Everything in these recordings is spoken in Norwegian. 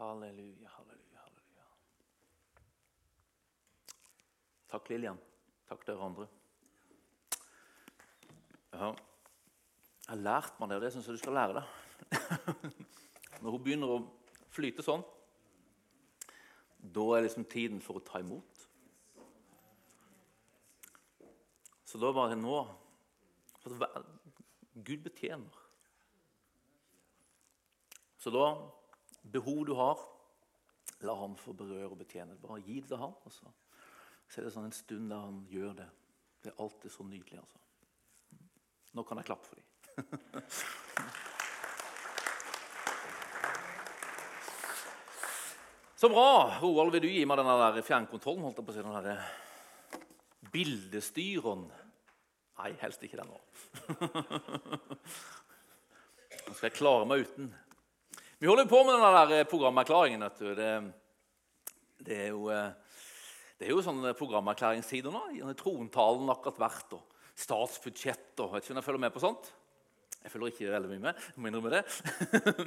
Halleluja, halleluja, halleluja. Takk, Lillian. Takk, dere andre. Ja. Jeg har lært meg det, og det syns jeg du skal lære deg. Når hun begynner å flyte sånn, da er liksom tiden for å ta imot. Så da var det nå Gud betjener. Så da behov du har, la ham få berøre og betjene. Bare gi det til ham. Og så, er det sånn en stund der han gjør det. Det er alltid så nydelig. altså. Nå kan jeg klappe for dem. Så bra. Roald, vil du gi meg denne der fjernkontrollen? holdt jeg på å si, den der Bildestyreren. Nei, helst ikke den nå. Nå skal jeg klare meg uten. Vi holder på med den der programerklæringen. vet du. Det, det, er jo, eh, det er jo sånne programerklæringstider nå. denne Trontalen akkurat vært, og statsbudsjett og Vet ikke om jeg følger med på sånt. Jeg følger ikke veldig mye med. jeg må innrømme det.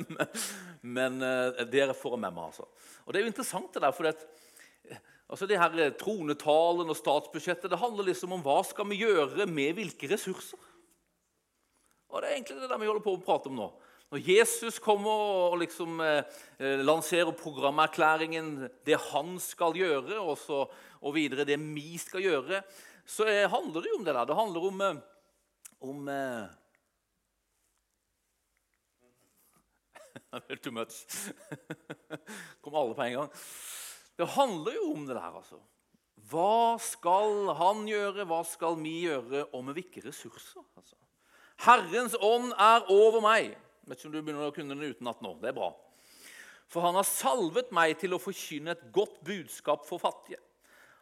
Men eh, dere får med meg, altså. Og det er jo interessant, det der, for det, altså det her eh, tronetalen og statsbudsjettet det handler liksom om hva skal vi gjøre med hvilke ressurser. Og Det er egentlig det der vi holder på å prate om nå. Når Jesus kommer og liksom eh, eh, lanserer programerklæringen, det han skal gjøre, og, så, og videre det vi skal gjøre, så eh, handler det jo om det der. Det handler om, eh, om eh, Too much. Kom alle på en gang. Det handler jo om det der, altså. Hva skal han gjøre, hva skal vi gjøre, og med hvilke ressurser? Altså. Herrens ånd er over meg. Vet ikke om du begynner å kunne den utenat nå. Det er bra. For han har salvet meg til å forkynne et godt budskap for fattige.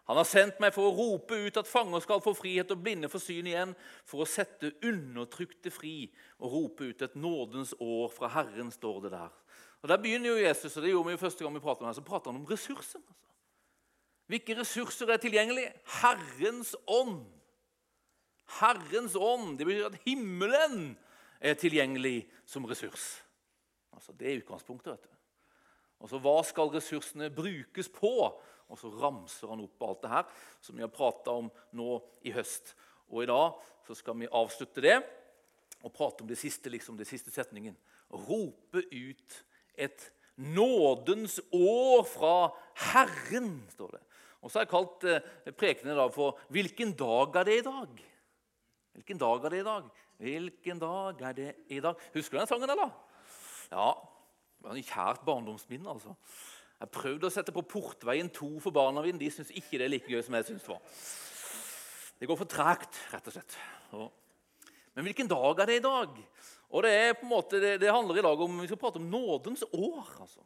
Han har sendt meg for å rope ut at fanger skal få frihet og blinde få syn igjen, for å sette undertrykte fri og rope ut et nådens år fra Herren, står det der. Og Der begynner jo Jesus, og det gjorde vi jo første gang vi pratet om det, så prater han om ressursene. Altså. Hvilke ressurser er tilgjengelige? Herrens ånd. Herrens ånd. Det betyr at himmelen er tilgjengelig som ressurs. Altså, Det er utgangspunktet. vet du. Og så Hva skal ressursene brukes på? Og så ramser han opp alt det her som vi har prata om nå i høst. Og i dag så skal vi avslutte det og prate om det siste, liksom, det siste setningen. Rope ut et nådens år fra Herren, står det. Og så har jeg kalt eh, prekenen for 'Hvilken dag er det i dag?' Hvilken dag er det i dag? Hvilken dag er det i dag? Husker du den sangen, eller? Ja, det var en kjært barndomsminne. altså. Jeg prøvde å sette på Portveien 2 for barna mine. De syns ikke det er like gøy som jeg syns det var. Det går for tregt, rett og slett. Men hvilken dag er det i dag? Og det, er på en måte, det, det handler i dag om vi skal prate om nådens år. altså.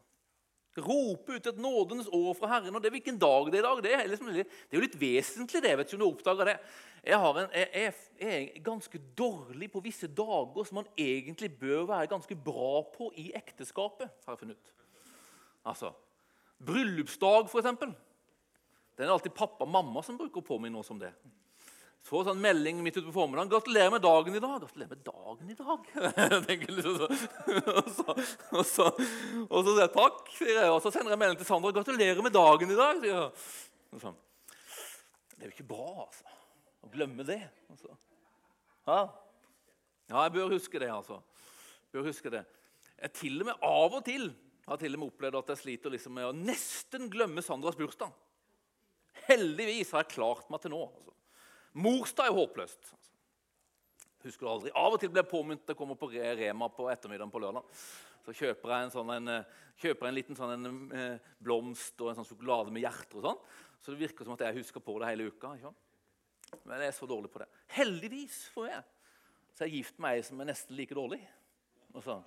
Rope ut et nådens år fra Herren. og det er Hvilken dag det er i dag? Det er, liksom, det er jo litt vesentlig, det. vet du, om du oppdager det. Jeg, en, jeg, jeg, er ganske dårlig på visse dager som man egentlig bør være ganske bra på i ekteskapet. har jeg funnet ut. Altså, Bryllupsdag, eksempel. Den er alltid pappa og mamma som bruker å påminne oss om det. Får sånn melding midt ute på formiddagen 'Gratulerer med dagen i dag.' Gratulerer med dagen i dag? Liksom så. Og så, og så, og så sier jeg takk, sier jeg, og så sender jeg melding til Sandra 'Gratulerer med dagen i dag'. sier jeg. Sånn. Det er jo ikke bra, altså. Å glemme det. Altså. Ja? ja, jeg bør huske det, altså. Bør huske det. Jeg til og med av og til har til og med opplevd at jeg sliter liksom med å nesten glemme Sandras bursdag. Heldigvis har jeg klart meg til nå. altså. Morsdag er håpløst. altså. Husker du aldri. Av og til blir jeg påminnet jeg kommer på Rema på ettermiddagen på lørdag. Så kjøper jeg en, sånn, en, eh, kjøper en liten sånn, en, eh, blomst og en sånn sjokolade med hjerter. og sånn. Så det virker som at jeg husker på det hele uka. Men jeg er så dårlig på det. Heldigvis for meg så er jeg gift med ei som er nesten like dårlig. Så.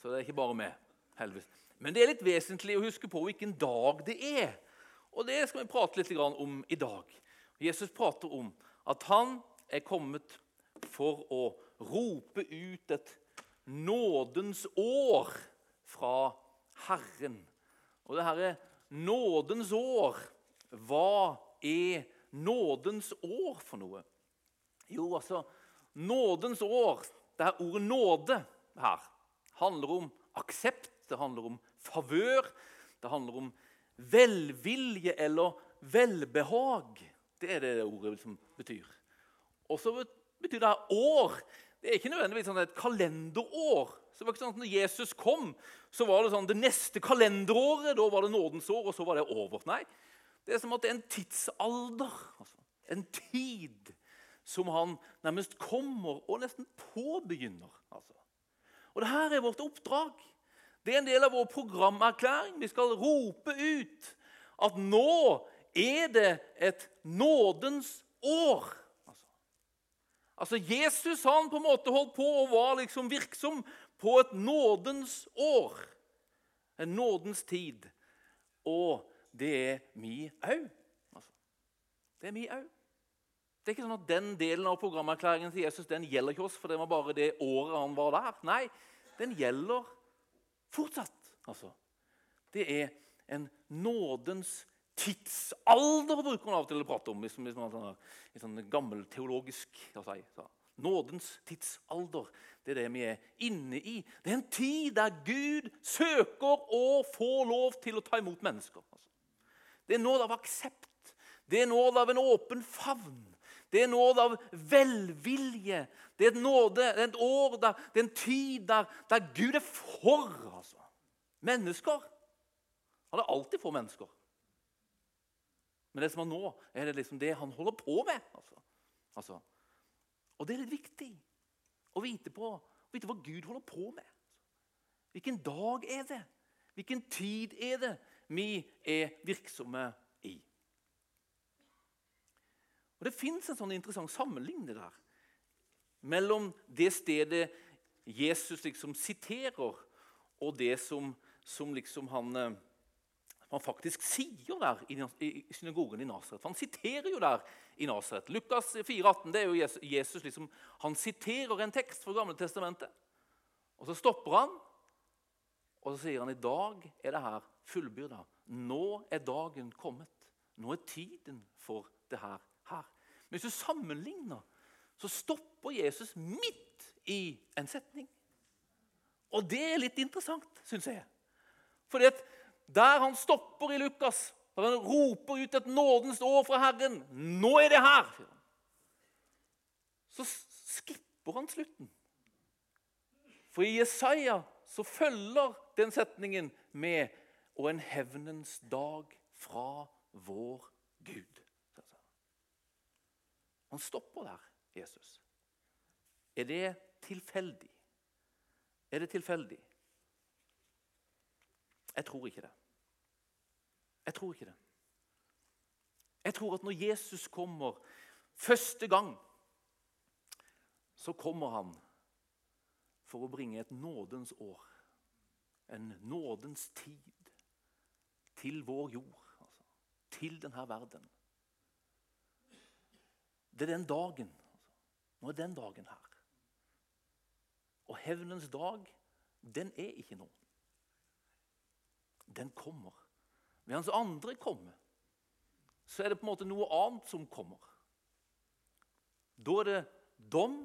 så det er ikke bare meg. heldigvis. Men det er litt vesentlig å huske på hvilken dag det er. Og det skal vi prate litt om i dag. Jesus prater om at han er kommet for å rope ut et nådens år fra Herren. Og det her er nådens år. Hva er nådens år for noe? Jo, altså Nådens år, det er ordet nåde her, handler om aksept, det handler om favør, det handler om velvilje eller velbehag. Det er det ordet som betyr. Og så betyr det år. Det er ikke nødvendigvis sånn et kalenderår. Så det var ikke sånn at når Jesus kom, så var det sånn det neste kalenderåret da var det nådens år, og så var det over. Nei, det er som at det er en tidsalder. Altså. En tid som han nærmest kommer og nesten påbegynner. Altså. Og det her er vårt oppdrag. Det er en del av vår programerklæring. Vi skal rope ut at nå er det et nådens år. Altså, Jesus han på en måte holdt på og var liksom virksom på et nådens år. En nådens tid. Og det er mi au. Altså, det er mi au. Det er ikke sånn at Den delen av programerklæringen til Jesus den gjelder ikke oss, for det var bare det året han var der. Nei, den gjelder fortsatt. Altså. Det er en nådens tidsalder, bruker man av og til å prate om. Liksom, liksom, I sånn gammelteologisk si, så. Nådens tidsalder. Det er det vi er inne i. Det er en tid der Gud søker å få lov til å ta imot mennesker. Altså. Det er nåd av aksept. Det er nåd av en åpen favn. Det er nåd av velvilje. Det er nåde, det er et år, der, det er en tid der, der Gud er for altså. mennesker. Han er alltid for mennesker. Men det som er nå, er det liksom det han holder på med. Altså. Altså. Og det er litt viktig å vite, på, vite hva Gud holder på med. Hvilken dag er det? Hvilken tid er det vi er virksomme i? Og Det fins en sånn interessant sammenligning der mellom det stedet Jesus liksom siterer, og det som, som liksom han, eh, han, faktisk sier jo der i, synagogen i Nasaret. Han siterer jo der i Nasaret. Lukas 4,18 det er jo Jesus, Jesus liksom, han siterer en tekst fra Gamle Testamentet. Og Så stopper han, og så sier han i dag er det her fullbyrda. Nå er dagen kommet. Nå er tiden for det her her. Men hvis du sammenligner, så stopper Jesus midt i en setning. Og det er litt interessant, syns jeg. Fordi at der han stopper i Lukas, der han roper ut et nådens år fra Herren 'Nå er det her!' Så skipper han slutten. For i Jesaja så følger den setningen med 'og en hevnens dag fra vår Gud'. Han stopper der, Jesus. Er det tilfeldig? Er det tilfeldig? Jeg tror ikke det. Jeg tror ikke det. Jeg tror at når Jesus kommer første gang, så kommer han for å bringe et nådens år. En nådens tid til vår jord, altså, til denne verden. Det er den dagen. Nå er den dagen her. Og hevnens dag, den er ikke nå. Den kommer. Mens andre kommer, så er det på en måte noe annet som kommer. Da er det dom.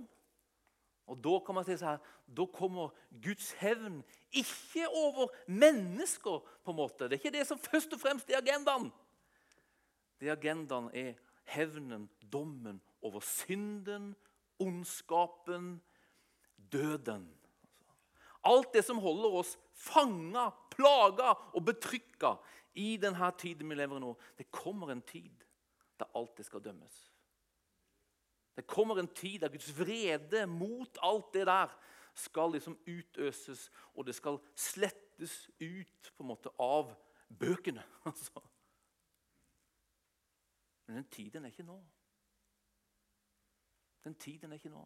Og da kan man si så her, da kommer Guds hevn ikke over mennesker. på en måte. Det er ikke det som først og fremst er agendaen. Det agendaen er hevnen, dommen over synden, ondskapen, døden. Alt det som holder oss fanga, plaga og betrykka i denne tiden vi lever i nå. Det kommer en tid der alt det skal dømmes. Det kommer en tid der Guds vrede mot alt det der skal liksom utøses, og det skal slettes ut på en måte av bøkene. Altså. Men den tiden er ikke nå. Den tiden er ikke nå.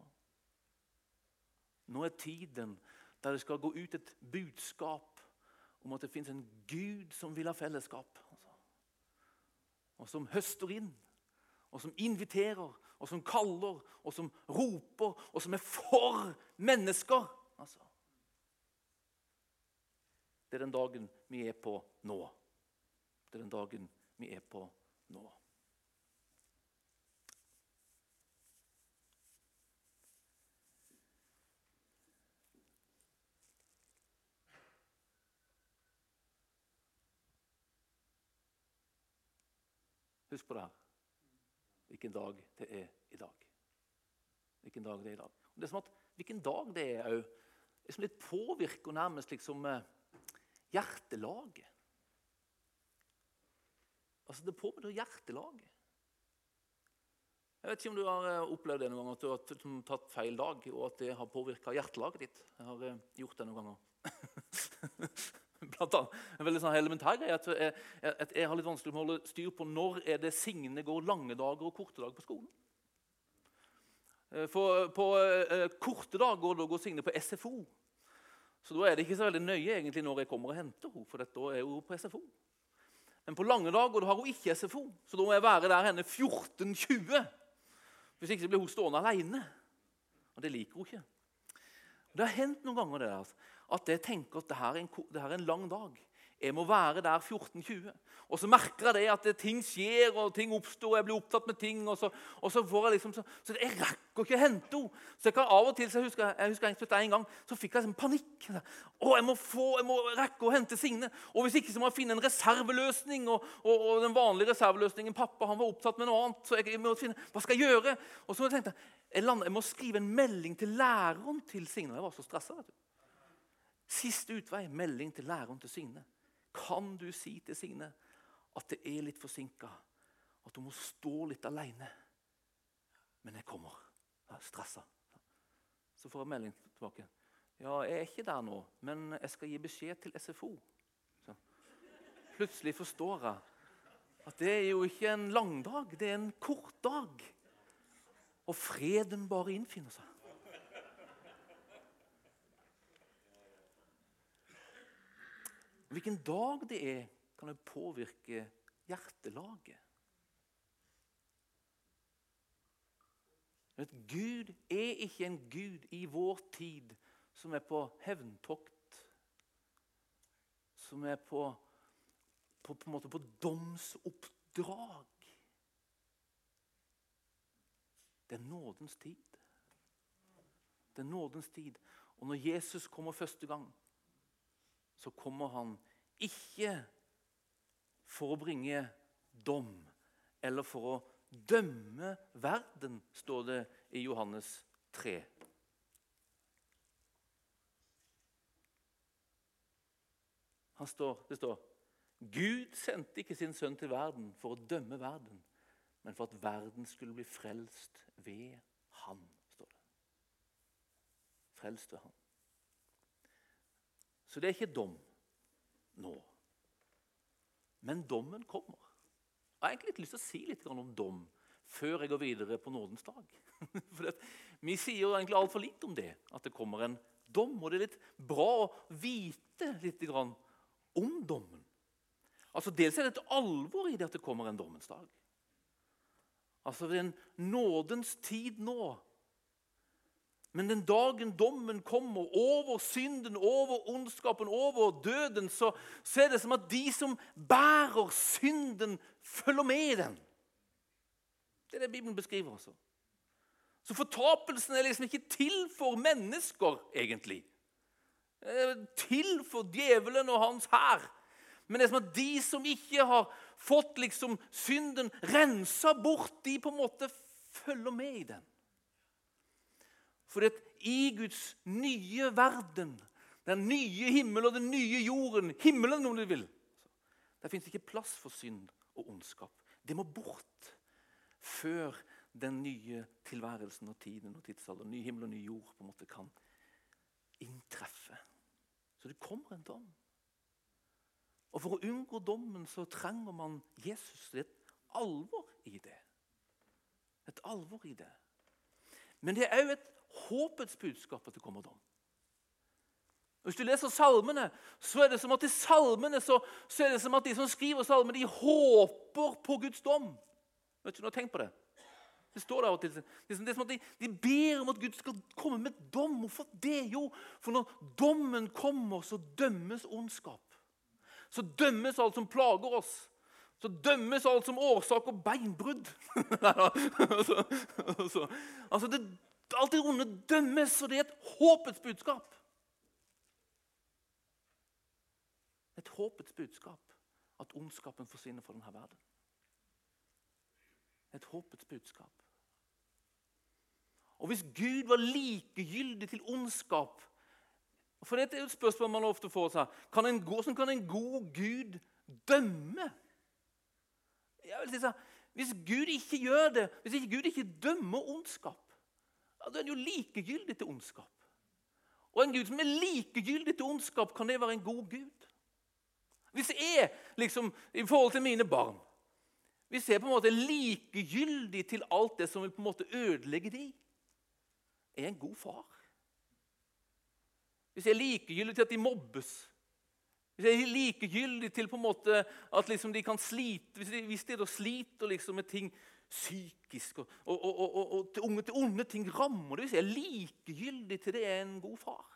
Nå er tiden der det skal gå ut et budskap om at det fins en Gud som vil ha fellesskap. Altså. Og som høster inn, og som inviterer, og som kaller, og som roper, og som er for mennesker. Altså. Det er den dagen vi er på nå. Det er den dagen vi er på nå. Husk på det her. Hvilken dag det er i dag. Hvilken dag det er i dag. Og det er som at Hvilken dag det er òg, som litt påvirker nærmest liksom eh, hjertelaget. Altså, Det påvirker hjertelaget. Jeg vet ikke om du har eh, opplevd det noen gang, at du har liksom tatt feil dag, og at det har påvirka hjertelaget ditt. Jeg har eh, gjort det noen ganger. Blant annet, en veldig sånn elementær greie at jeg, at jeg har litt vanskelig med å holde styr på når er det Signe går lange dager og korte dager på skolen. Eh, for På eh, korte dager da går Signe på SFO. Så da er det ikke så veldig nøye egentlig når jeg kommer og henter henne, for dette er hun på SFO. Men på lange dager da har hun ikke SFO, så da må jeg være der henne 14.20. Hvis ikke så blir hun stående alene. Og det liker hun ikke. Det har hendt noen ganger det der, at jeg tenker at dette er, en, er en lang dag. Jeg må være der 14.20. Og så merker jeg det at det, ting skjer, og ting oppstår, og jeg blir opptatt med ting. og Så, og så får jeg liksom, så, så jeg rekker ikke å hente henne. Så jeg kan av og til, så jeg husker, jeg husker en gang, så fikk jeg liksom panikk. Å, jeg må, få, jeg må rekke å hente Signe. Og hvis ikke så må jeg finne en reserveløsning. Og, og, og den vanlige reserveløsningen Pappa han var opptatt med noe annet. så jeg, jeg må finne, Hva skal jeg gjøre? Og så tenkte jeg jeg, lander, jeg må skrive en melding til læreren til Signe. Jeg var så stressa. Siste utvei melding til læreren til Signe. Kan du si til Signe at det er litt forsinka, at hun må stå litt aleine? Men jeg kommer. Jeg er stressa. Så får jeg melding tilbake. Ja, jeg er ikke der nå, men jeg skal gi beskjed til SFO. Så. Plutselig forstår jeg at det er jo ikke en lang dag, det er en kort dag. Og freden bare innfinner seg. Hvilken dag det er, kan det påvirke hjertelaget. Vet, Gud er ikke en gud i vår tid som er på hevntokt. Som er på, på, på, en måte på domsoppdrag. Det er nådens tid. Det er nådens tid. Og når Jesus kommer første gang, så kommer han ikke for å bringe dom eller for å dømme verden, står det i Johannes 3. Står, det står Gud sendte ikke sin sønn til verden for å dømme verden, men for at verden skulle bli frelst ved han, står det. Frelst ved han. Så det er ikke dom nå. Men dommen kommer. Jeg har egentlig ikke lyst til å si litt om dom før jeg går videre på nådens dag. For Vi sier jo egentlig altfor lite om det, at det kommer en dom. Og det er litt bra å vite litt om dommen. Altså Dels er det et alvor i det at det kommer en dommens dag. Altså det er en nådens tid nå men den dagen dommen kommer over synden, over ondskapen, over døden, så, så er det som at de som bærer synden, følger med i den. Det er det Bibelen beskriver. også. Så fortapelsen er liksom ikke til for mennesker, egentlig. Til for djevelen og hans hær. Men det er som at de som ikke har fått liksom synden rensa bort, de på en måte følger med i den. For i Guds nye verden, den nye himmel og den nye jorden Himmelen, om du vil Der fins ikke plass for synd og ondskap. Det må bort før den nye tilværelsen og tiden og tidsalderen, ny himmel og ny jord, på en måte kan inntreffe. Så det kommer en dom. Og For å unngå dommen så trenger man Jesus. Det er et alvor i det. Et alvor i det. Men det er òg et håpets budskap at det kommer dom. Hvis du leser salmene, så er det som at i salmene så, så er det som at de som skriver salmene, de håper på Guds dom. Vet du har tenkt på det? Det står der av og til. Det er som at de, de, ber om at Gud skal komme med dom. Hvorfor det? Jo, for når dommen kommer, så dømmes ondskap. Så dømmes alt som plager oss. Så dømmes alt som årsak og beinbrudd. altså, altså, altså det Alt det onde dømmes, og det er et håpets budskap. Et håpets budskap at ondskapen forsvinner fra denne verden. et håpets budskap. Og hvis Gud var likegyldig til ondskap For dette er et spørsmål man ofte får seg. Kan en, hvordan kan en god Gud dømme? Jeg vil si sånn, Hvis Gud ikke gjør det, hvis ikke Gud ikke dømmer ondskap, ja, da er en jo likegyldig til ondskap. Og en Gud som er likegyldig til ondskap, kan det være en god Gud? Hvis jeg, liksom, i forhold til mine barn Hvis jeg på en måte er likegyldig til alt det som vil på en måte ødelegge dem, er jeg en god far? Hvis jeg er likegyldig til at de mobbes hvis jeg er likegyldig til på en måte at liksom de kan slite Hvis de, hvis de da sliter liksom med ting psykisk, og, og, og, og til, unge, til onde ting rammer det jeg er likegyldig til det, er en god far.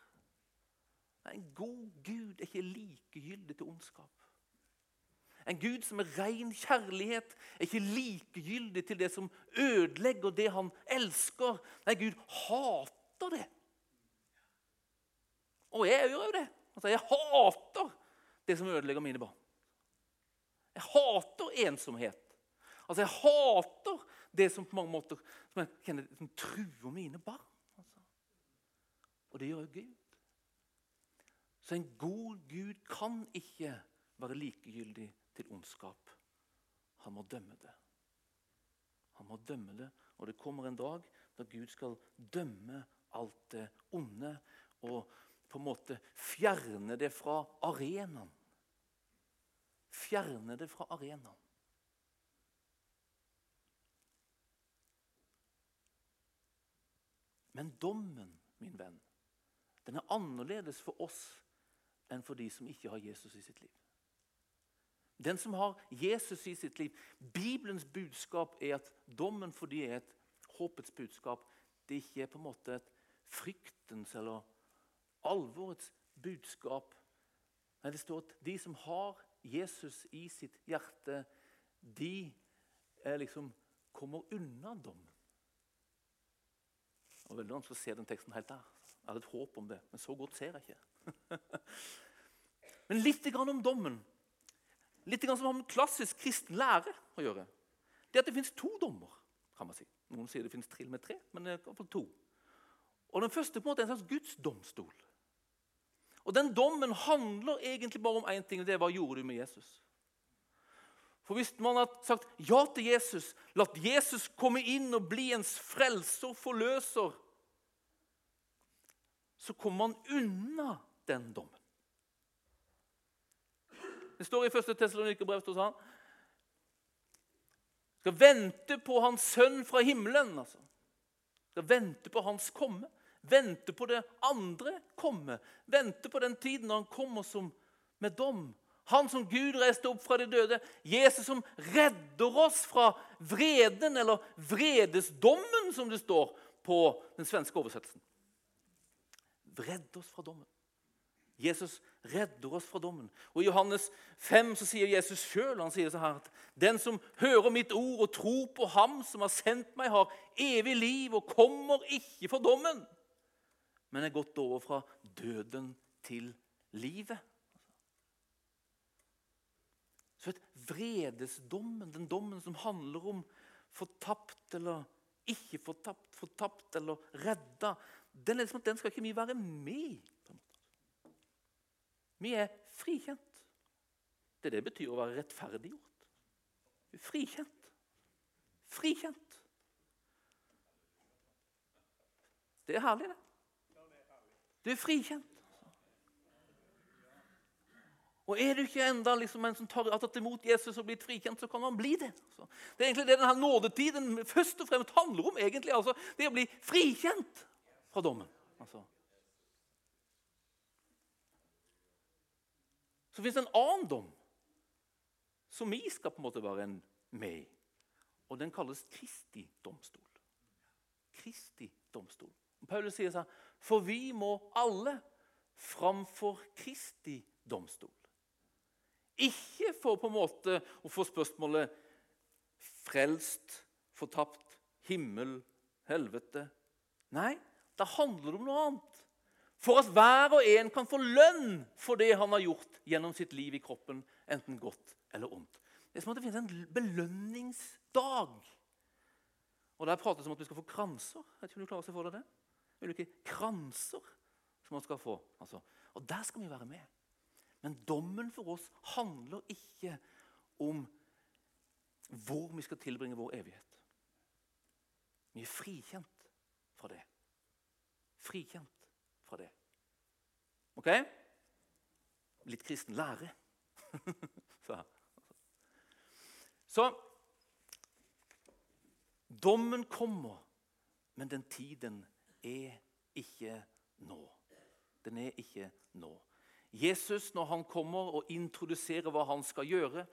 Nei, En god Gud er ikke likegyldig til ondskap. En Gud som er ren kjærlighet, er ikke likegyldig til det som ødelegger det han elsker. Nei, Gud hater det. Og jeg gjør jo det. Altså, Jeg hater det som ødelegger mine barn. Jeg hater ensomhet. Altså, Jeg hater det som på mange måter som jeg kjenner, som truer mine barn. Altså. Og det gjør jo Gud. Så en god Gud kan ikke være likegyldig til ondskap. Han må dømme det. Han må dømme det, og det kommer en dag da Gud skal dømme alt det onde og på en måte fjerne det fra arenaen. Fjerne det fra arenaen. Men dommen, min venn, den er annerledes for oss enn for de som ikke har Jesus i sitt liv. Den som har Jesus i sitt liv Bibelens budskap er at dommen for de er et håpets budskap. Det ikke er på en måte et fryktens eller alvorets budskap. Nei, Det står at de som har Jesus i sitt hjerte, de liksom kommer unna dommen. Det var veldig vanskelig å se den teksten helt der. Jeg hadde et håp om det, men så godt ser jeg ikke. men litt om dommen. Litt som har klassisk kristen lære å gjøre. Det at det fins to dommer. kan man si. Noen sier det fins trill med tre, men det er to. Og Den første på en måte er en slags Guds domstol. Og Den dommen handler egentlig bare om én ting, og det er hva gjorde du med Jesus. For Hvis man har sagt ja til Jesus, latt Jesus komme inn og bli ens frelser, forløser, så kommer man unna den dommen. Det står i 1. Tessalonikerbrev hos han. Skal vente på hans sønn fra himmelen. altså. Skal vente på hans komme. Vente på det andre komme. Vente på den tiden da han kommer som med dom. Han som Gud reiste opp fra de døde. Jesus som redder oss fra vreden, eller vredesdommen, som det står på den svenske oversettelsen. Redd oss fra dommen. Jesus redder oss fra dommen. Og I Johannes 5 så sier Jesus sjøl at den som hører mitt ord og tror på Ham som har sendt meg, har evig liv og kommer ikke for dommen, men er gått over fra døden til livet. Så et vredesdommen, den dommen som handler om fortapt eller ikke fortapt, fortapt eller redda, den, liksom, den skal ikke vi være med i. Vi er frikjent. Det er det betyr å være rettferdiggjort. Er frikjent. Frikjent. Det er herlig, det. Du er frikjent. Og Er du ikke enda liksom en som tar, tatt imot Jesus og blitt frikjent, så kan han bli det. Altså. Det er egentlig det denne nådetiden først og fremst handler om. egentlig, altså, Det å bli frikjent fra dommen. Altså. Så fins det en annen dom som vi skal på en måte være med i. Og den kalles Kristi domstol. Kristi domstol. Paulus sier sånn For vi må alle framfor Kristi domstol. Ikke for på en måte å få spørsmålet frelst, fortapt, himmel, helvete. Nei, da handler det om noe annet. For at hver og en kan få lønn for det han har gjort gjennom sitt liv i kroppen, enten godt eller ondt. Det er som at det finnes en belønningsdag Og Der prates det om at vi skal få kranser. Jeg om du klarer å se for deg det? Ulike kranser som man skal få. Altså. Og der skal vi være med. Men dommen for oss handler ikke om hvor vi skal tilbringe vår evighet. Vi er frikjent fra det. Frikjent fra det. OK? Litt kristen lære. Så dommen kommer, men den tiden er ikke nå. Den er ikke nå. Jesus, når han kommer og introduserer hva han skal gjøre,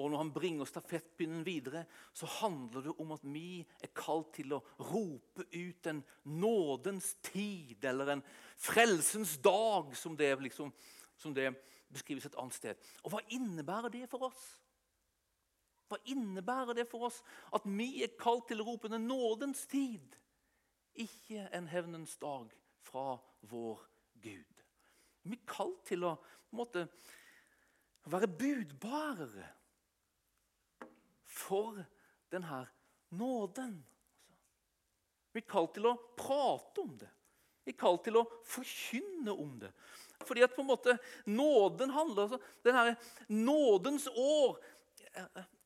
og når han bringer stafettpinnen videre, så handler det om at vi er kalt til å rope ut en nådens tid, eller en frelsens dag, som det, liksom, som det beskrives et annet sted. Og hva innebærer det for oss? Hva innebærer det for oss at vi er kalt til å rope en nådens tid, ikke en hevnens dag fra vår Gud? Vi er kalt til å måte, være budbærere for denne nåden. Vi er kalt til å prate om det. Vi er kalt til å forkynne om det. Fordi at på en måte nåden handler altså, denne Nådens år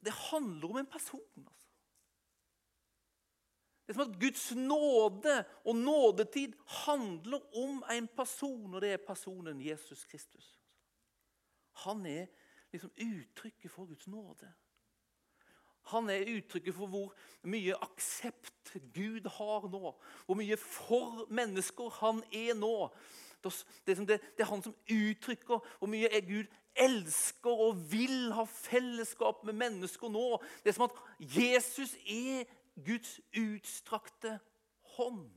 det handler om en person. Altså. Det er som at Guds nåde og nådetid handler om en person, og det er personen Jesus Kristus. Han er liksom uttrykket for Guds nåde. Han er uttrykket for hvor mye aksept Gud har nå. Hvor mye for mennesker han er nå. Det er, han som uttrykker hvor mye er Gud elsker og vil ha fellesskap med mennesker nå. Det er som at Jesus er Guds utstrakte hånd.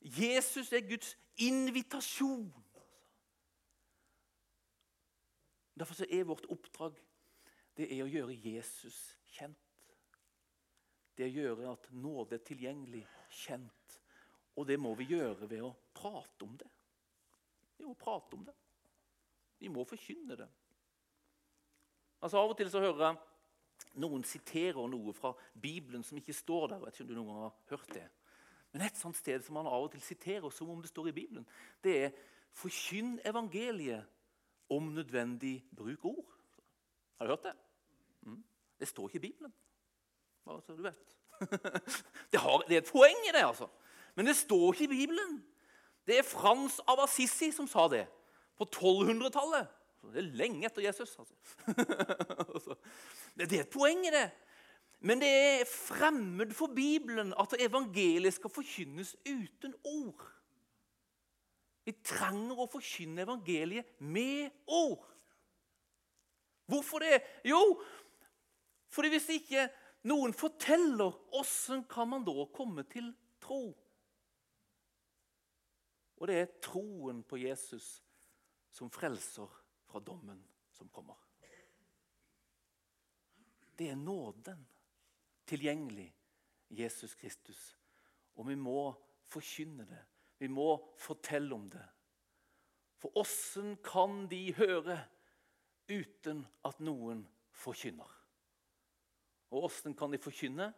Jesus er Guds invitasjon. Derfor er vårt oppdrag det er å gjøre Jesus kjent. Det å gjøre at nåde er tilgjengelig, kjent. Og det må vi gjøre ved å prate om det. Vi må prate om det. Vi må forkynne det. Altså Av og til så hører jeg noen siterer noe fra Bibelen som ikke står der. Jeg vet ikke om du noen gang har hørt det. Men et sånt sted som man av og til siterer som om det står i Bibelen, det er 'Forkynn evangeliet om nødvendig bruk ord. Har du hørt det? Mm. Det står ikke i Bibelen. Bare så du vet. Det, har, det, er et poeng i det, altså. Men det står ikke i Bibelen. Det er Frans av Assisi som sa det på 1200-tallet. Det er lenge etter Jesus. Altså. Det er et poeng i det. Men det er fremmed for Bibelen at evangeliet skal forkynnes uten ord. Vi trenger å forkynne evangeliet med ord. Hvorfor det? Jo, fordi hvis ikke noen forteller, åssen kan man da komme til tro? Og det er troen på Jesus som frelser fra dommen som kommer. Det er nåden tilgjengelig Jesus Kristus. Og vi må forkynne det vi må fortelle om det. For åssen kan de høre uten at noen forkynner? Og åssen kan de forkynne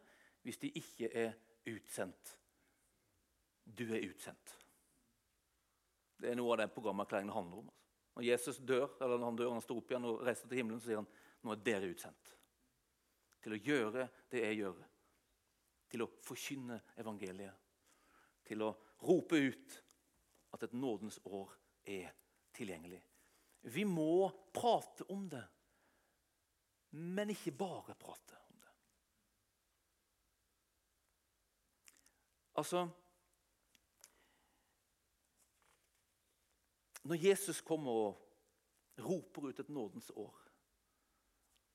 hvis de ikke er utsendt? Du er utsendt. Det er noe av det programerklæringen handler om. Når Jesus dør, eller når han dør, han står opp igjen og reiser til himmelen, så sier han nå er dere utsendt. Til å gjøre det jeg gjør. Til å forkynne evangeliet. Til å rope ut at et nådens år er tilgjengelig. Vi må prate om det, men ikke bare prate om det. Altså Når Jesus kommer og roper ut et nådens år,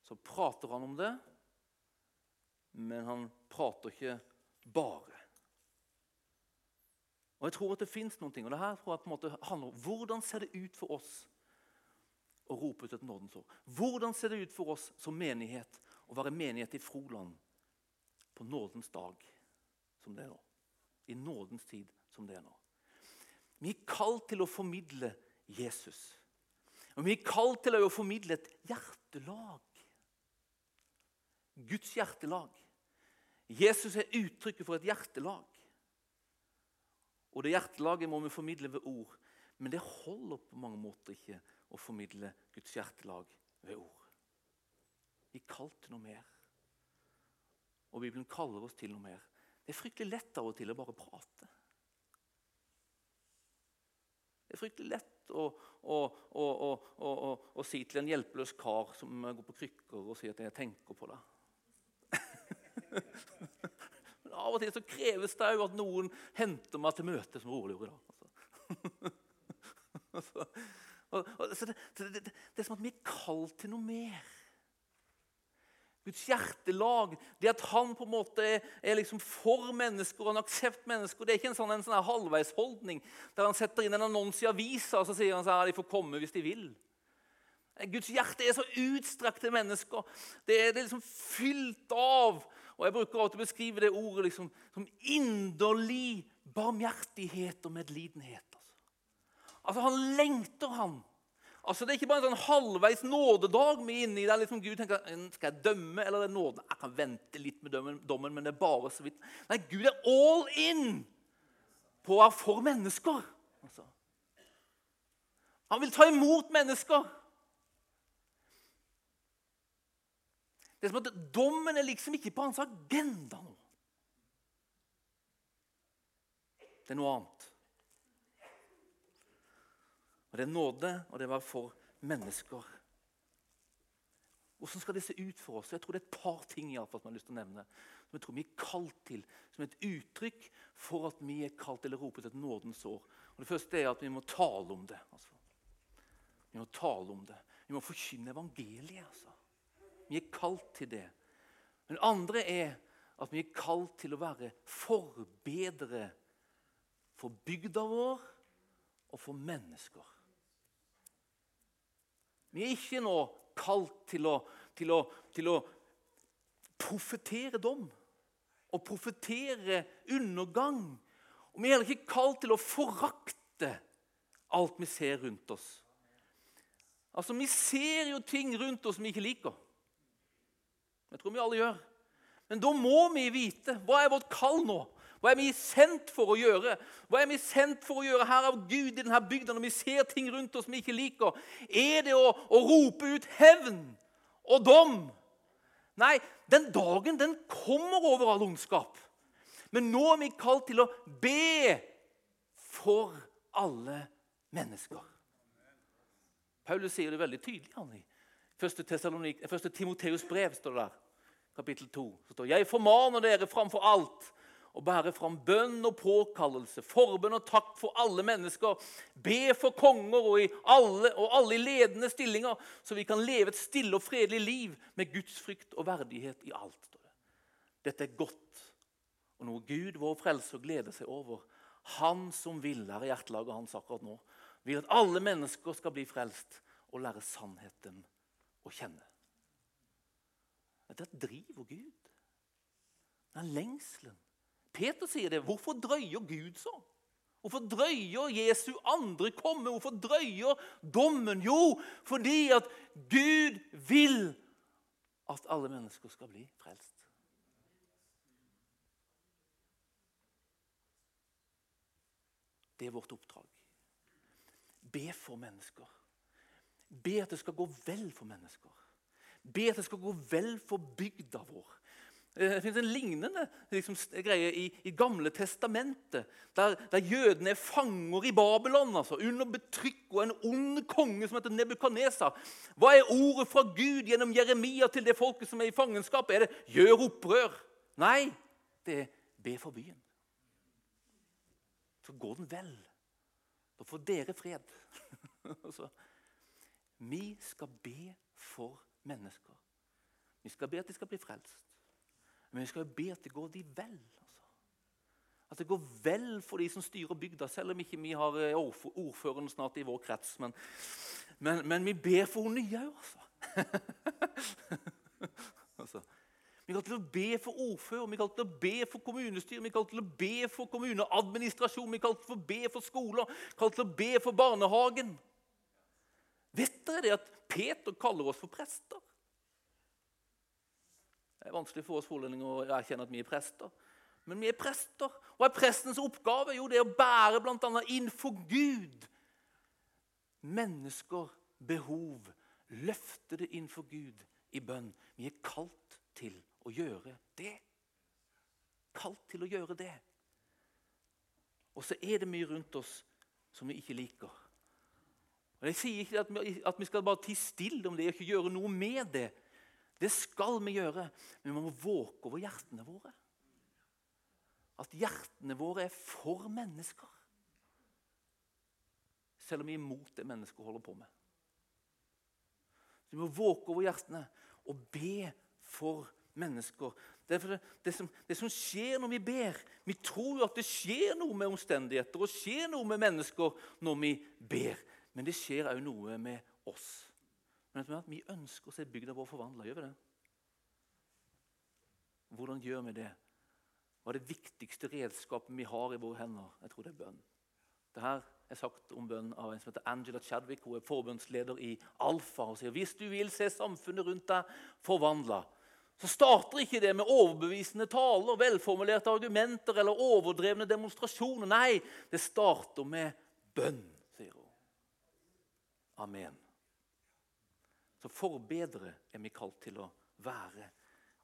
så prater han om det, men han prater ikke bare. Og jeg tror at det fins noen ting, og det her tror jeg på en måte handler om hvordan ser det ut for oss å rope ut et nådens år? Hvordan ser det ut for oss som menighet å være menighet i Froland på nådens dag som det er nå? I nådens tid som det er nå. Vi er kalt til å formidle Jesus. Og vi er kalt til å formidle et hjertelag. Guds hjertelag. Jesus er uttrykket for et hjertelag. Og det hjertelaget må vi formidle ved ord. Men det holder på mange måter ikke å formidle Guds hjertelag ved ord. Vi er kalt til noe mer. Og Bibelen kaller oss til noe mer. Det er fryktelig lett av og til å bare prate. Det er fryktelig lett å, å, å, å si til en hjelpeløs kar som går på krykker, og si at 'jeg tenker på deg'. Men av og til så kreves det òg at noen henter meg til møte, som Rolig i dag. Altså. det, det, er som at vi er kalt til noe mer. Guds hjertelag, det at han på en måte er, liksom for mennesker og en aksept mennesker. Det er ikke en sånn, en sånn halvveisholdning der han setter inn en annonse i avisa og så sier han at de får komme hvis de vil. Guds hjerte er så utstrakt til mennesker. Det er, det er liksom fylt av og Jeg bruker alltid å beskrive det ordet liksom, som inderlig barmhjertighet og medlidenhet. Altså. altså, Han lengter, han Altså, Det er ikke bare en sånn halvveis nådedag vi er inne i. der liksom Gud tenker skal jeg dømme eller er det nåde. Jeg kan vente litt med dommen, men det er bare så vidt. Nei, Gud er all in på å være for mennesker. Altså. Han vil ta imot mennesker. Det er som at Dommen er liksom ikke på hans agenda nå. Det er noe annet. Og Det er nåde, og det var for mennesker. Hvordan skal det se ut for oss? Jeg tror Det er et par ting i alle fall, som jeg har lyst til å nevne, som jeg tror vi er kalt til, som et uttrykk for at vi er kalt eller til et nådens år. Og Det første er at vi må tale om det. Altså. Vi må tale om det. Vi må forkynne evangeliet. Altså. Vi er kalt til det. Men det andre er at vi er kalt til å være forbedre for bygda vår og for mennesker. Vi er ikke nå kalt til å, til å, til å profetere dom og profetere undergang. Og Vi er heller ikke kalt til å forakte alt vi ser rundt oss. Altså, Vi ser jo ting rundt oss som vi ikke liker. Jeg tror vi alle gjør. Men da må vi vite hva er vårt kall nå. Hva er vi sendt for å gjøre? Hva er vi sendt for å gjøre her av Gud i denne bygda når vi ser ting rundt oss vi ikke liker? Er det å, å rope ut hevn og dom? Nei, den dagen den kommer over all ondskap. Men nå er vi kalt til å be for alle mennesker. Paulus sier det veldig tydelig. han i Første, Timoteus brev står det der, kapittel 2. Så står, Jeg formaner dere framfor alt og bære fram bønn og påkallelse, forbønn og takk for alle mennesker. Be for konger og, alle, og alle i ledende stillinger, så vi kan leve et stille og fredelig liv med Guds frykt og verdighet i alt. Dette er godt, og noe Gud, vår frelser, gleder seg over. Han som vil, er hjertelaget hans akkurat nå, vil at alle mennesker skal bli frelst og lære sannheten å kjenne. Dette driver Gud. Den lengselen Peter sier det. Hvorfor drøyer Gud så? Hvorfor drøyer Jesu andre komme? Hvorfor drøyer dommen? Jo, fordi at Gud vil at alle mennesker skal bli frelst. Det er vårt oppdrag. Be for mennesker. Be at det skal gå vel for mennesker. Be at det skal gå vel for bygda vår. Eh, det finnes en lignende liksom, greie i, i Gamle testamentet, der, der, jødene er fanger i Babylon, altså, under betrykk og en ond konge som heter Nebukadnesa. Hva er ordet fra Gud gjennom Jeremia til det folket som er i fangenskap? Er det 'gjør opprør'? Nei, det er 'be for byen'. Så går den vel. Da får dere fred. altså, vi skal be for mennesker. Vi skal be at de skal bli frelst. Men vi skal jo be at det går de vel. Altså. At det går vel for de som styrer bygda, selv om ikke vi har eh, ordføreren snart i vår krets. Men, men, men vi ber for henne nye òg, altså. altså. Vi kaller til å be for ordfører, vi kaller til å be for kommunestyre, vi kaller til å be for kommuneadministrasjon, vi kaller til å be for skoler, vi kaller til å be for barnehagen. Vet dere det at Peter kaller oss for prester? Det er vanskelig for oss forlendinger å erkjenne at vi er prester. Men vi er prester. Og er prestens oppgave? Jo, det er å bære bl.a. innenfor Gud mennesker behov. Løfte det innenfor Gud i bønn. Vi er kalt til å gjøre det. Kalt til å gjøre det. Og så er det mye rundt oss som vi ikke liker. Og Jeg sier ikke at vi, at vi skal bare tie stille om det og ikke gjøre noe med det. Det skal vi gjøre, men vi må våke over hjertene våre. At hjertene våre er for mennesker. Selv om vi er imot det mennesker holder på med. Så Vi må våke over hjertene og be for mennesker. Det, det, som, det, som, skjer når vi ber Vi tror jo at det skjer noe med omstendigheter og skjer noe med mennesker når vi ber. Men det skjer òg noe med oss. Men at Vi ønsker å se bygda vår forvandla. Gjør vi det? Hvordan gjør vi det? Hva er det viktigste redskapet vi har i våre hender? Jeg tror det er bønn. Dette er sagt om bønn av en som heter Angela Chadwick. Hun er forbundsleder i Alfa. og sier hvis du vil se samfunnet rundt deg forvandla, så starter ikke det med overbevisende taler, velformulerte argumenter eller overdrevne demonstrasjoner. Nei, det starter med bønn, sier hun. Amen. Så forbedre er vi kalt til å være.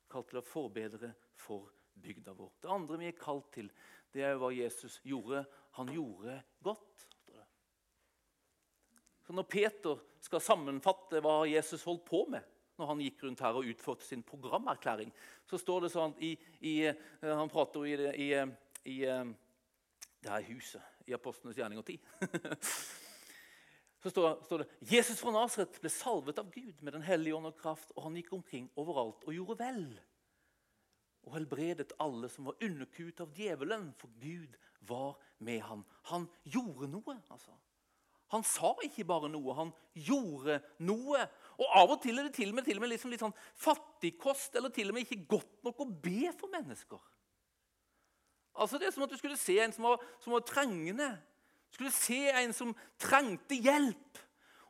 Kalt til å forbedre for bygda vår. Det andre vi er kalt til, det er hva Jesus gjorde. Han gjorde godt. Så Når Peter skal sammenfatte hva Jesus holdt på med når han gikk rundt her og utførte sin programerklæring, så står det sånn i, i, eh, Han prater i, i, i eh, det her huset, i Apostlenes og 10. så står, står, det Jesus fra Nasaret ble salvet av Gud med Den hellige ånd og kraft, og han gikk omkring overalt og gjorde vel. Og helbredet alle som var underkuet av djevelen, for Gud var med ham. Han gjorde noe, altså. Han sa ikke bare noe, han gjorde noe. Og Av og til er det til og med, til og med liksom litt sånn fattigkost eller til og med ikke godt nok å be for mennesker. Altså Det er som at du skulle se en som var, som var trengende. Skulle se en som trengte hjelp.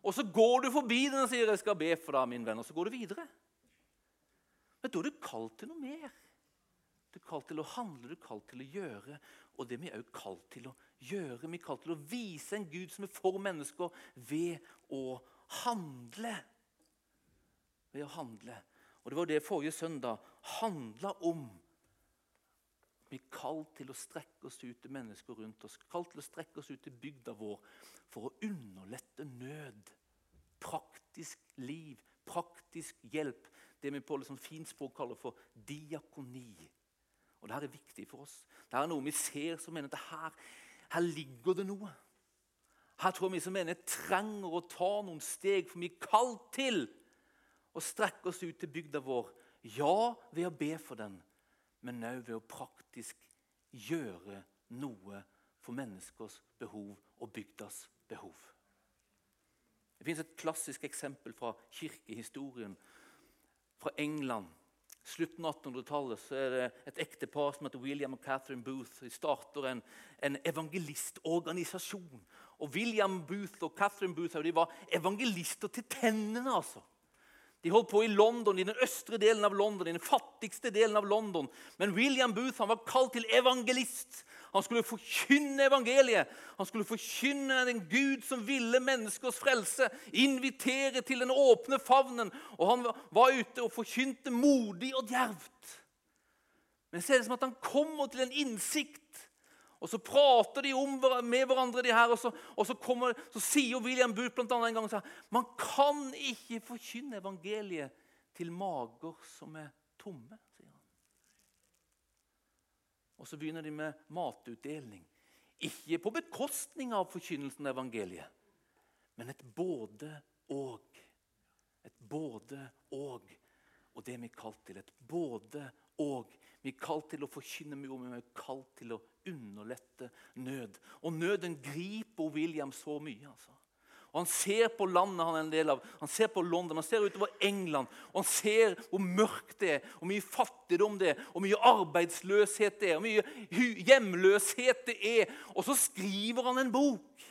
Og så går du forbi den og sier 'jeg skal be for deg', min venn, og så går du videre. Men da er du kalt til noe mer. Du er kalt til å handle, du er kalt til å gjøre. Og det vi er også kalt til å gjøre. Vi er kalt til å vise en Gud som er for mennesker, ved å handle. Ved å handle. Og Det var det forrige søndag handla om. Vi er kalt til å strekke oss ut til mennesker rundt oss, kalt til å strekke oss ut til bygda vår for å underlette nød. Praktisk liv, praktisk hjelp. Det vi på liksom fint språk kaller for diakoni. Og Dette er viktig for oss. Dette er noe vi ser som mener at her, her ligger det noe. Her tror jeg vi som mener trenger å ta noen steg, for vi er kalt til å strekke oss ut til bygda vår. Ja, ved å be for den, men òg ved å praktisk gjøre noe for menneskers behov og bygdas behov. Det finnes et klassisk eksempel fra kirkehistorien fra England slutten av 1800-tallet er det et ektepar som heter William og Catherine Booth. De starter en, en evangelistorganisasjon. Og William Booth og Catherine Booth de var evangelister til tennene. altså. De holdt på i London, i den østre delen av London, i den fattigste delen av London. Men William Booth han var kalt til evangelist. Han skulle forkynne evangeliet. Han skulle forkynne den Gud som ville menneskers frelse. Invitere til den åpne favnen. Og han var ute og forkynte modig og djervt. Men så er det som at han kommer til en innsikt og Så prater de om, med hverandre, de her, og så, og så, kommer, så sier William Booth blant annet en gang så man kan ikke forkynne evangeliet til mager som er tomme. sier han. Og Så begynner de med matutdeling. Ikke på bekostning av forkynnelsen av evangeliet, men et både-og. Et både-og. Og det er vi kalt til. Et både-og. Vi er kalt til å forkynne mye, men vi er kalt til å underlette nød. Og nøden griper William så mye. altså. Og Han ser på landet han er en del av, han ser på London, han ser utover England. og Han ser hvor mørkt det er, hvor mye fattigdom det er, hvor mye arbeidsløshet det er, hvor mye hjemløshet det er. Og så skriver han en bok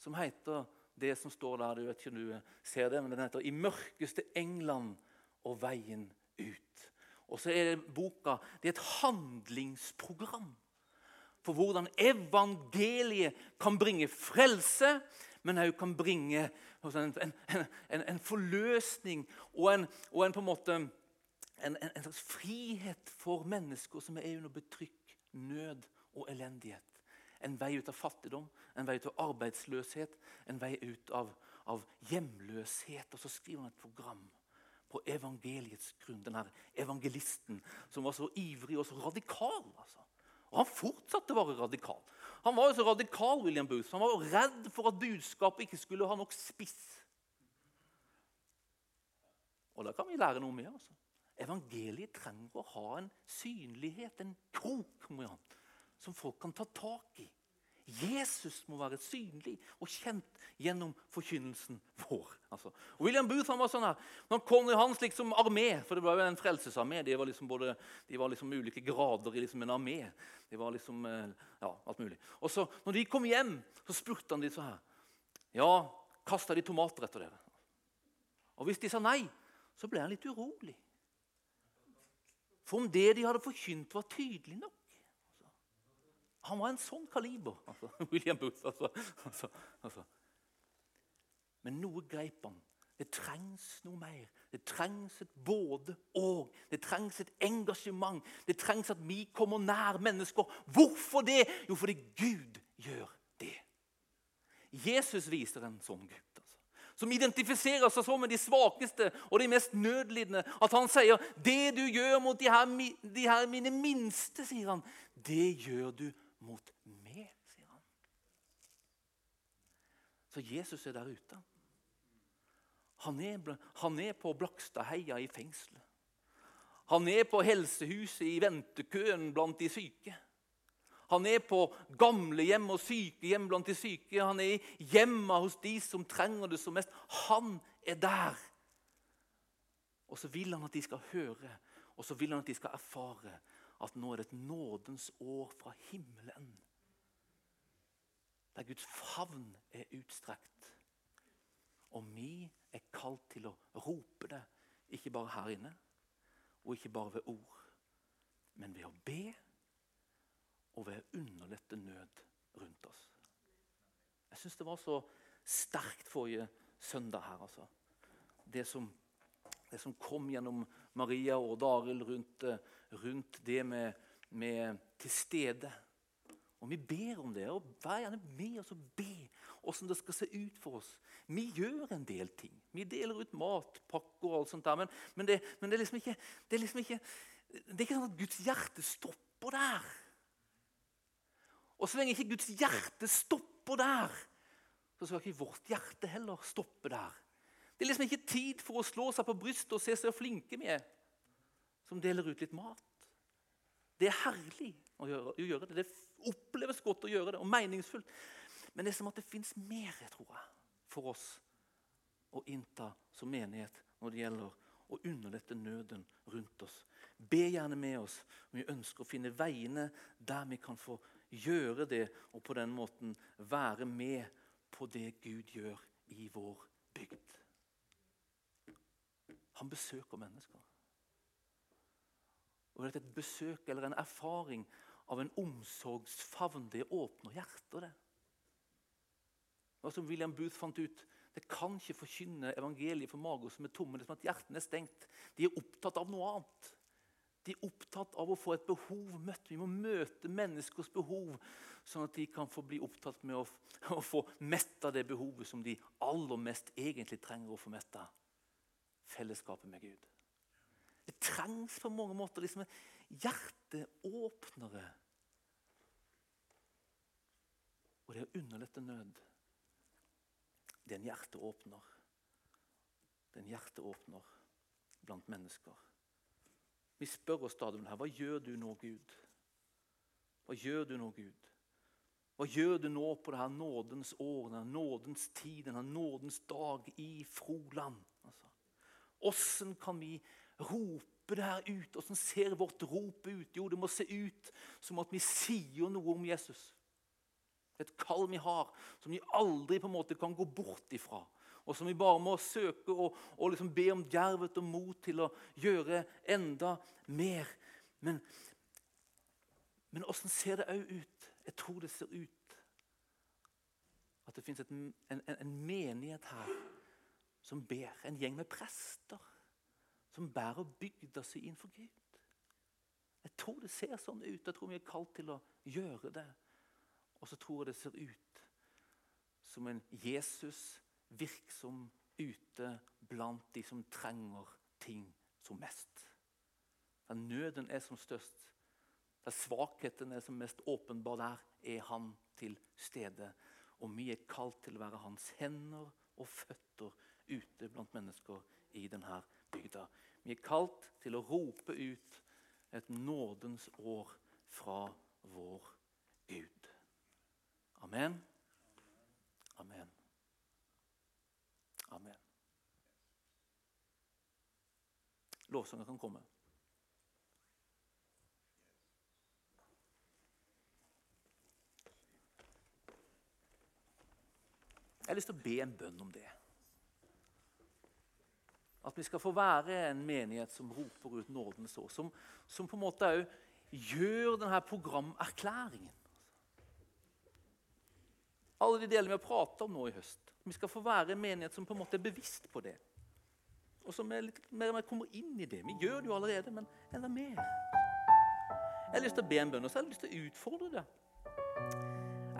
som heter det som står der. Du vet ikke om du ser det, men den heter 'I mørkeste England og veien ut'. Og så er det boka det er et handlingsprogram for hvordan evangeliet kan bringe frelse, men òg kan bringe en, en, en, en forløsning og og på en måte en, slags frihet for mennesker som er under betrykk, nød og elendighet. En vei ut av fattigdom, en vei ut av arbeidsløshet, en vei ut av, av hjemløshet. Og så skriver han et program på evangeliets grunn. Denne evangelisten som var så ivrig og så radikal. altså. Og han fortsatte å være radikal. Han var jo så radikal, William Booth. Han var redd for at budskapet ikke skulle ha nok spiss. Og da kan vi lære noe mer. altså. Evangeliet trenger å ha en synlighet, en krok, som folk kan ta tak i. Jesus må være synlig og kjent gjennom forkynnelsen vår. Altså. William Booth var sånn her, når i hans liksom armé, for det var jo en frelsesarmé De var liksom, både, de var liksom ulike grader i liksom en armé. De var liksom, eh, ja, alt mulig. Og så, når de kom hjem, så spurte han de så her Ja, kasta de tomater etter dere? Og hvis de sa nei, så ble han litt urolig. For om det de hadde forkynt, var tydelig nok han var en sånn kaliber, altså, William Booth. Altså, altså, altså. Men noe greip han. Det trengs noe mer. Det trengs et både-og. Det trengs et engasjement. Det trengs at vi kommer nær mennesker. Hvorfor det? Jo, fordi Gud gjør det. Jesus viser en sånn Gud. Altså, som identifiserer seg så med de svakeste og de mest nødlidende. At han sier 'Det du gjør mot de her, de her mine minste', sier han, 'det gjør du mot meg, sier han. Så Jesus er der ute. Han er, han er på Blakstadheia i fengselet. Han er på helsehuset i ventekøen blant de syke. Han er på gamlehjem og sykehjem blant de syke. Han er i hjemma hos de som trenger det som mest. Han er der. Og så vil han at de skal høre, og så vil han at de skal erfare at nå er det et nådens år fra himmelen. Der Guds favn er utstrekt. Og vi er kalt til å rope det, ikke bare her inne, og ikke bare ved ord, men ved å be og ved å underlette nød rundt oss. Jeg syns det var så sterkt forrige søndag her. altså. Det som, det som kom gjennom Maria og Daril rundt uh, rundt det med, med til stede. Og Vi ber om det. og Vær gjerne med oss og be åssen det skal se ut for oss. Vi gjør en del ting. Vi deler ut matpakker og alt sånt. der, Men, men, det, men det, er liksom ikke, det, er liksom ikke, det er ikke sånn at Guds hjerte stopper der. Og så lenge ikke Guds hjerte stopper der, så skal ikke vårt hjerte heller stoppe der. Det er liksom ikke tid for å slå seg på brystet og se så flinke vi er som deler ut litt mat. Det er herlig å gjøre, å gjøre, det. Det oppleves godt å gjøre det, og meningsfullt. Men det er som at det fins mer tror jeg, for oss å innta som menighet når det gjelder å underlette nøden rundt oss. Be gjerne med oss om vi ønsker å finne veiene der vi kan få gjøre det, og på den måten være med på det Gud gjør i vår bygd. Han besøker mennesker. Og det er Et besøk eller en erfaring av en omsorgsfavn, det åpner hjertet. det. Og som William Booth fant ut, Det kan ikke forkynne evangeliet for mager som er tomme. Det er som at hjertene er stengt. De er opptatt av noe annet. De er opptatt av å få et behov møtt. Vi må møte menneskers behov, sånn at de kan få bli opptatt med å, å få metta det behovet som de aller mest egentlig trenger å få metta. Fellesskapet med Gud. Det trengs på mange måter liksom hjerteåpnere. Og det å underlette nød, det er en hjerteåpner. Det er en hjerteåpner blant mennesker. Vi spør oss stadig her, hva gjør du nå, Gud? Hva gjør du nå, Gud? Hva gjør du nå på det her nådens år, denne nådens tid, denne nådens dag i Froland? Hvordan kan vi rope det her ut. Åssen ser vårt rop ut? Jo, det må se ut som at vi sier noe om Jesus. Et kall vi har, som vi aldri på en måte kan gå bort ifra. og som vi bare må søke og, og liksom be om djervet og mot til å gjøre enda mer. Men, men åssen ser det òg ut? Jeg tror det ser ut at det fins en, en, en menighet her som ber. En gjeng med prester som bærer bygda si for Gud. Jeg tror det ser sånn ut. Jeg tror vi er kalt til å gjøre det. Og så tror jeg det ser ut som en Jesus virksom ute blant de som trenger ting som mest. Der nøden er som størst, der svakheten er som mest åpenbar, der er han til stede. Og vi er kalt til å være hans hender og føtter ute blant mennesker i denne bygda. Vi er kalt til å rope ut et nådens år fra vår Gud. Amen. Amen. Amen. Lovsangen kan komme. Jeg har lyst til å be en bønn om det. At vi skal få være en menighet som roper ut nådens år. Som, som på en måte òg gjør denne programerklæringen. Alle de delene vi har pratet om nå i høst. Vi skal få være en menighet som på en måte er bevisst på det. Og som er litt mer og mer kommer inn i det. Vi gjør det jo allerede, men enda mer. Jeg har lyst til å be en bønn, og så har jeg lyst til å utfordre det.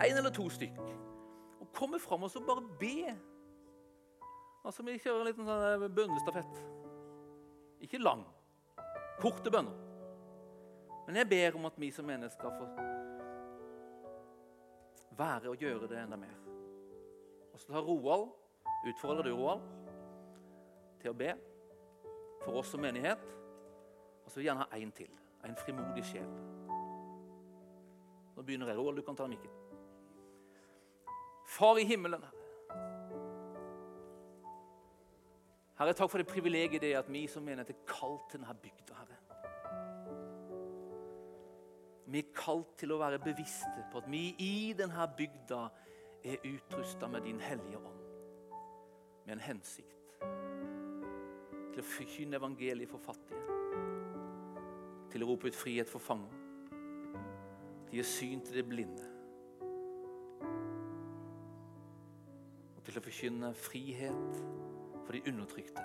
En eller to stykk. Og komme fram og så bare be. Altså, Vi kjører en liten sånn bønnestafett. Ikke lang. Korte bønner. Men jeg ber om at vi som mennesker får være og gjøre det enda mer. Og så tar Roald, utfordrer du Roald til å be for oss som menighet. Og så vil jeg gjerne ha én til. En frimodig sjel. Nå begynner jeg. Roald, du kan ta mikken. Far i himmelen, Herre. Takk for det privilegiet det er at vi som menighet er kalt til denne bygda, Herre. Vi er kalt til å være bevisste på at vi i denne bygda er utrusta med Din Hellige Ånd. Med en hensikt. Til å forkynne evangeliet for fattige. Til å rope ut frihet for fanger. Til å gi syn til de blinde. Og til å forkynne frihet for de undertrykte.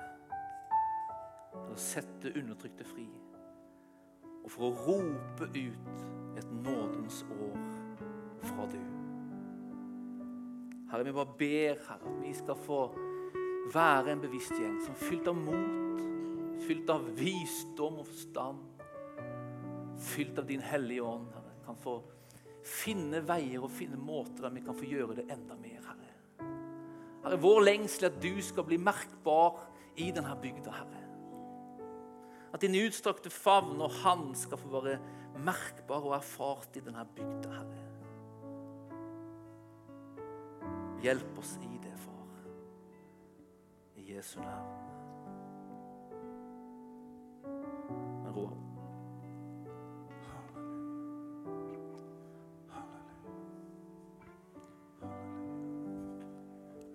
For å sette undertrykte fri. Og for å rope ut et nådens år fra du. Herre, vi bare ber Herre, at vi skal få være en bevisst gjeng som fylt av mot, fylt av visdom og forstand, fylt av Din Hellige Ånd, Herre, kan få finne veier og finne måter der vi kan få gjøre det enda mer, Herre. Herre, Vår lengsel at du skal bli merkbar i denne bygda, Herre. At din utstrakte favn og hand skal få være merkbar og erfart i denne bygda, Herre. Hjelp oss i det, far. I Jesu navn.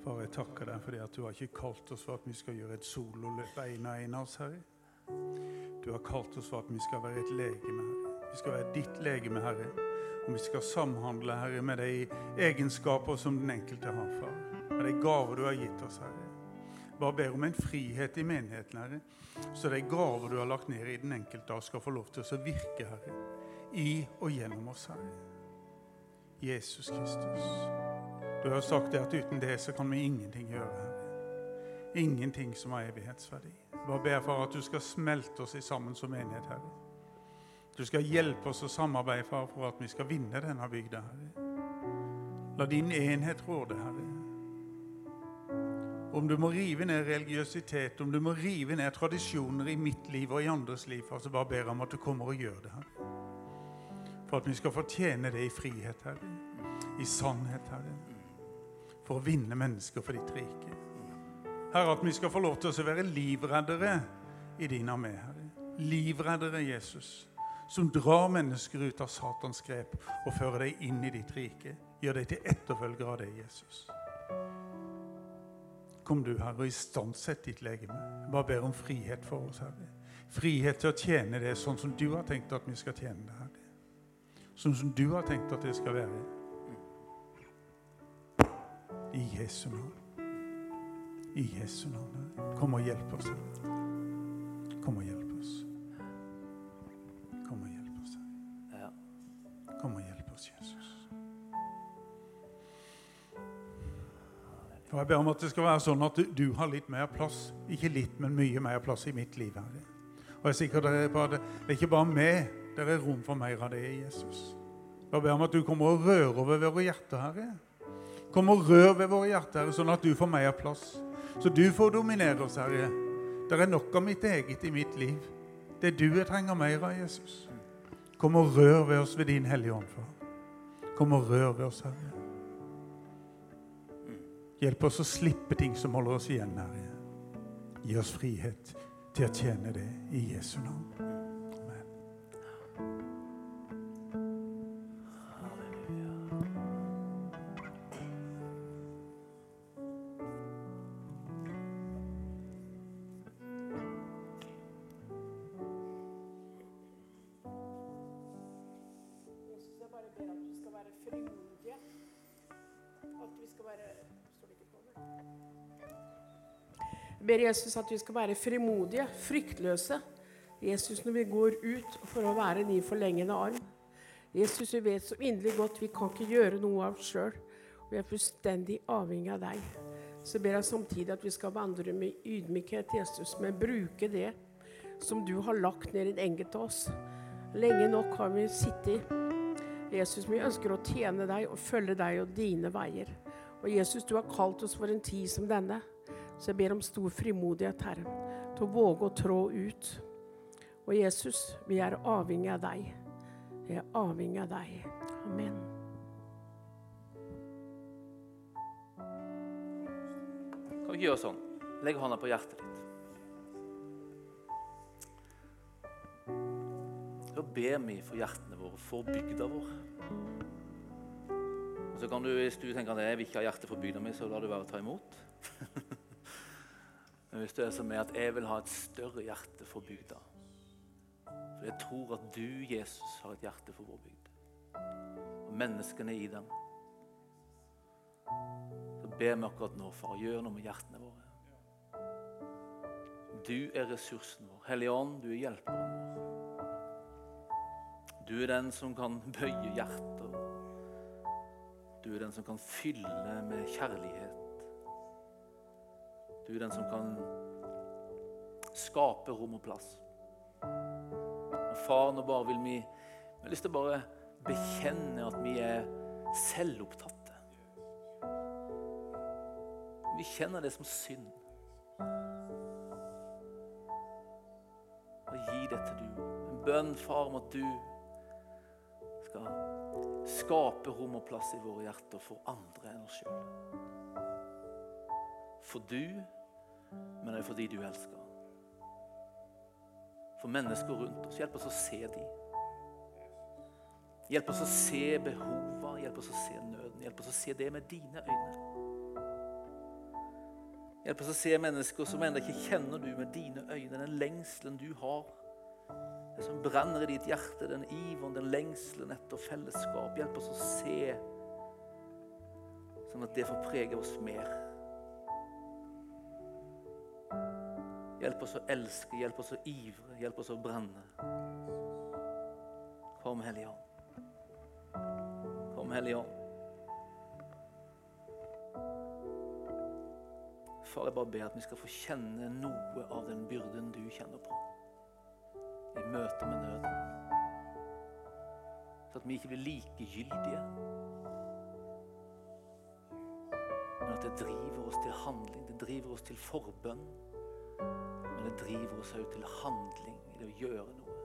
Far, jeg takker deg fordi at du har ikke kalt oss for at vi skal gjøre et sololøp ene og ene av oss, Herre. Du har kalt oss for at vi skal være et legeme, Herre. Vi skal være ditt legeme, Herre. Og vi skal samhandle, Herre, med de egenskaper som den enkelte har, far. Med de gaver du har gitt oss, Herre. Bare ber om en frihet i menigheten, Herre. Så de gaver du har lagt ned i den enkelte, skal få lov til å virke, Herre. I og gjennom oss, Herre. Jesus Kristus. Du har sagt det at uten det så kan vi ingenting gjøre, Herre. Ingenting som har evighetsverdi. Bare ber for at du skal smelte oss i sammen som enhet, Herre. Du skal hjelpe oss å samarbeide far, for at vi skal vinne denne bygda, Herre. La din enhet råde, Herre. Om du må rive ned religiøsitet, om du må rive ned tradisjoner i mitt liv og i andres liv, så bare ber jeg om at du kommer og gjør det, Herre. For at vi skal fortjene det i frihet, Herre. I sannhet, Herre. For å vinne mennesker for ditt rike. Herre, at vi skal få lov til å være livreddere i din armé, Herre. Livreddere, Jesus som drar mennesker ut av Satans grep og fører dem inn i ditt rike. Gjør dem til etterfølgere av deg, Jesus. Kom du, Herre, og istandsett ditt legeme. Jeg bare ber om frihet for oss, Herre. Frihet til å tjene det sånn som du har tenkt at vi skal tjene det, Herre. Sånn som du har tenkt at det skal være. I Jesu navn. I Jesu navn. Kom og hjelp oss. Kom og hjelp oss. Kom og hjelp oss. Kom og hjelp oss, Jesus. Og Jeg ber om at det skal være sånn at du, du har litt mer plass. Ikke litt, men mye mer plass i mitt liv. Herre. Og jeg er sikker det er, bare, det er ikke bare meg. Det er rom for mer av det i Jesus. Jeg ber om at du kommer og rører over våre hjerter, Herre. Kom og rør ved våre hjerter, sånn at du får mer plass. Så du får dominere oss, Herre. Det er nok av mitt eget i mitt liv. Det er du jeg trenger mer av, Jesus. Kom og rør ved oss ved din hellige ånd, far. Kom og rør ved oss, Herre. Hjelp oss å slippe ting som holder oss igjen, Herre. Gi oss frihet til å tjene det i Jesu navn. Ber Jesus at vi skal være frimodige, fryktløse. Jesus, når vi går ut for å være din forlengende arm. Jesus, vi vet så inderlig godt vi kan ikke gjøre noe av oss sjøl. Vi er fullstendig avhengig av deg. Så ber jeg samtidig at vi skal vandre med ydmykhet, Jesus, men bruke det som du har lagt ned i den enkelte av oss. Lenge nok har vi sittet Jesus, vi ønsker å tjene deg og følge deg og dine veier. Og Jesus, du har kalt oss for en tid som denne. Så jeg ber om stor frimodighet, Herre, til å våge å trå ut. Og Jesus, vi er avhengig av deg. Vi er avhengig av deg. Amen. Kan vi ikke gjøre sånn? Legg hånda på hjertet ditt. Da ber vi for hjertene våre, for bygda vår. Og så kan du, Hvis du tenker at jeg vil ikke ha hjerte for bygda mi, så lar du være å ta imot. Men hvis det er som er at jeg vil ha et større hjerte for bygda For jeg tror at du, Jesus, har et hjerte for vår bygd. Og menneskene i den. Så ber vi akkurat nå, far, gjør noe med hjertene våre. Du er ressursen vår. Hellige Ånd, du er hjelperen vår. Du er den som kan bøye hjerter. Du er den som kan fylle med kjærlighet. Du er den som kan skape rom og plass. Og far, nå bare vil vi Vi har lyst til å bare bekjenne at vi er selvopptatte. Vi kjenner det som synd. Og gi det til du. En bønn, far, om at du skal skape rom og plass i våre hjerter for andre enn oss sjøl. For du, men det er fordi du elsker. For mennesker rundt oss. Hjelp oss å se de. Hjelp oss å se behova, hjelp oss å se nøden. Hjelp oss å se det med dine øyne. Hjelp oss å se mennesker som ennå ikke kjenner du med dine øyne, den lengselen du har. Det som brenner i ditt hjerte, den iveren, den lengselen etter fellesskap. Hjelp oss å se, sånn at det får prege oss mer. Hjelp oss å elske, hjelp oss å ivre, hjelp oss å brenne. Kom, Hellige Ånd. Kom, Hellige Ånd. Far, jeg bare ber at vi skal få kjenne noe av den byrden du kjenner på i møte med nøden. Så at vi ikke blir likegyldige, men at det driver oss til handling, det driver oss til forbønn. Men det driver oss òg til handling i det å gjøre noe.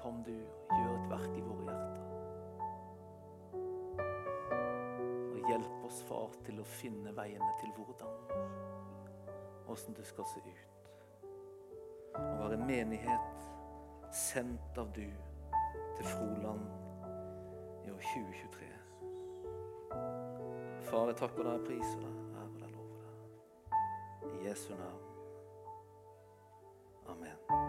Kom du og gjør et verk i våre hjerter. Og hjelp oss, far, til å finne veiene til hvordan. Åssen det skal se ut. Å være en menighet sendt av du til Froland i år 2023. Far, jeg takker deg, og priser deg, Jesu navn. Amen.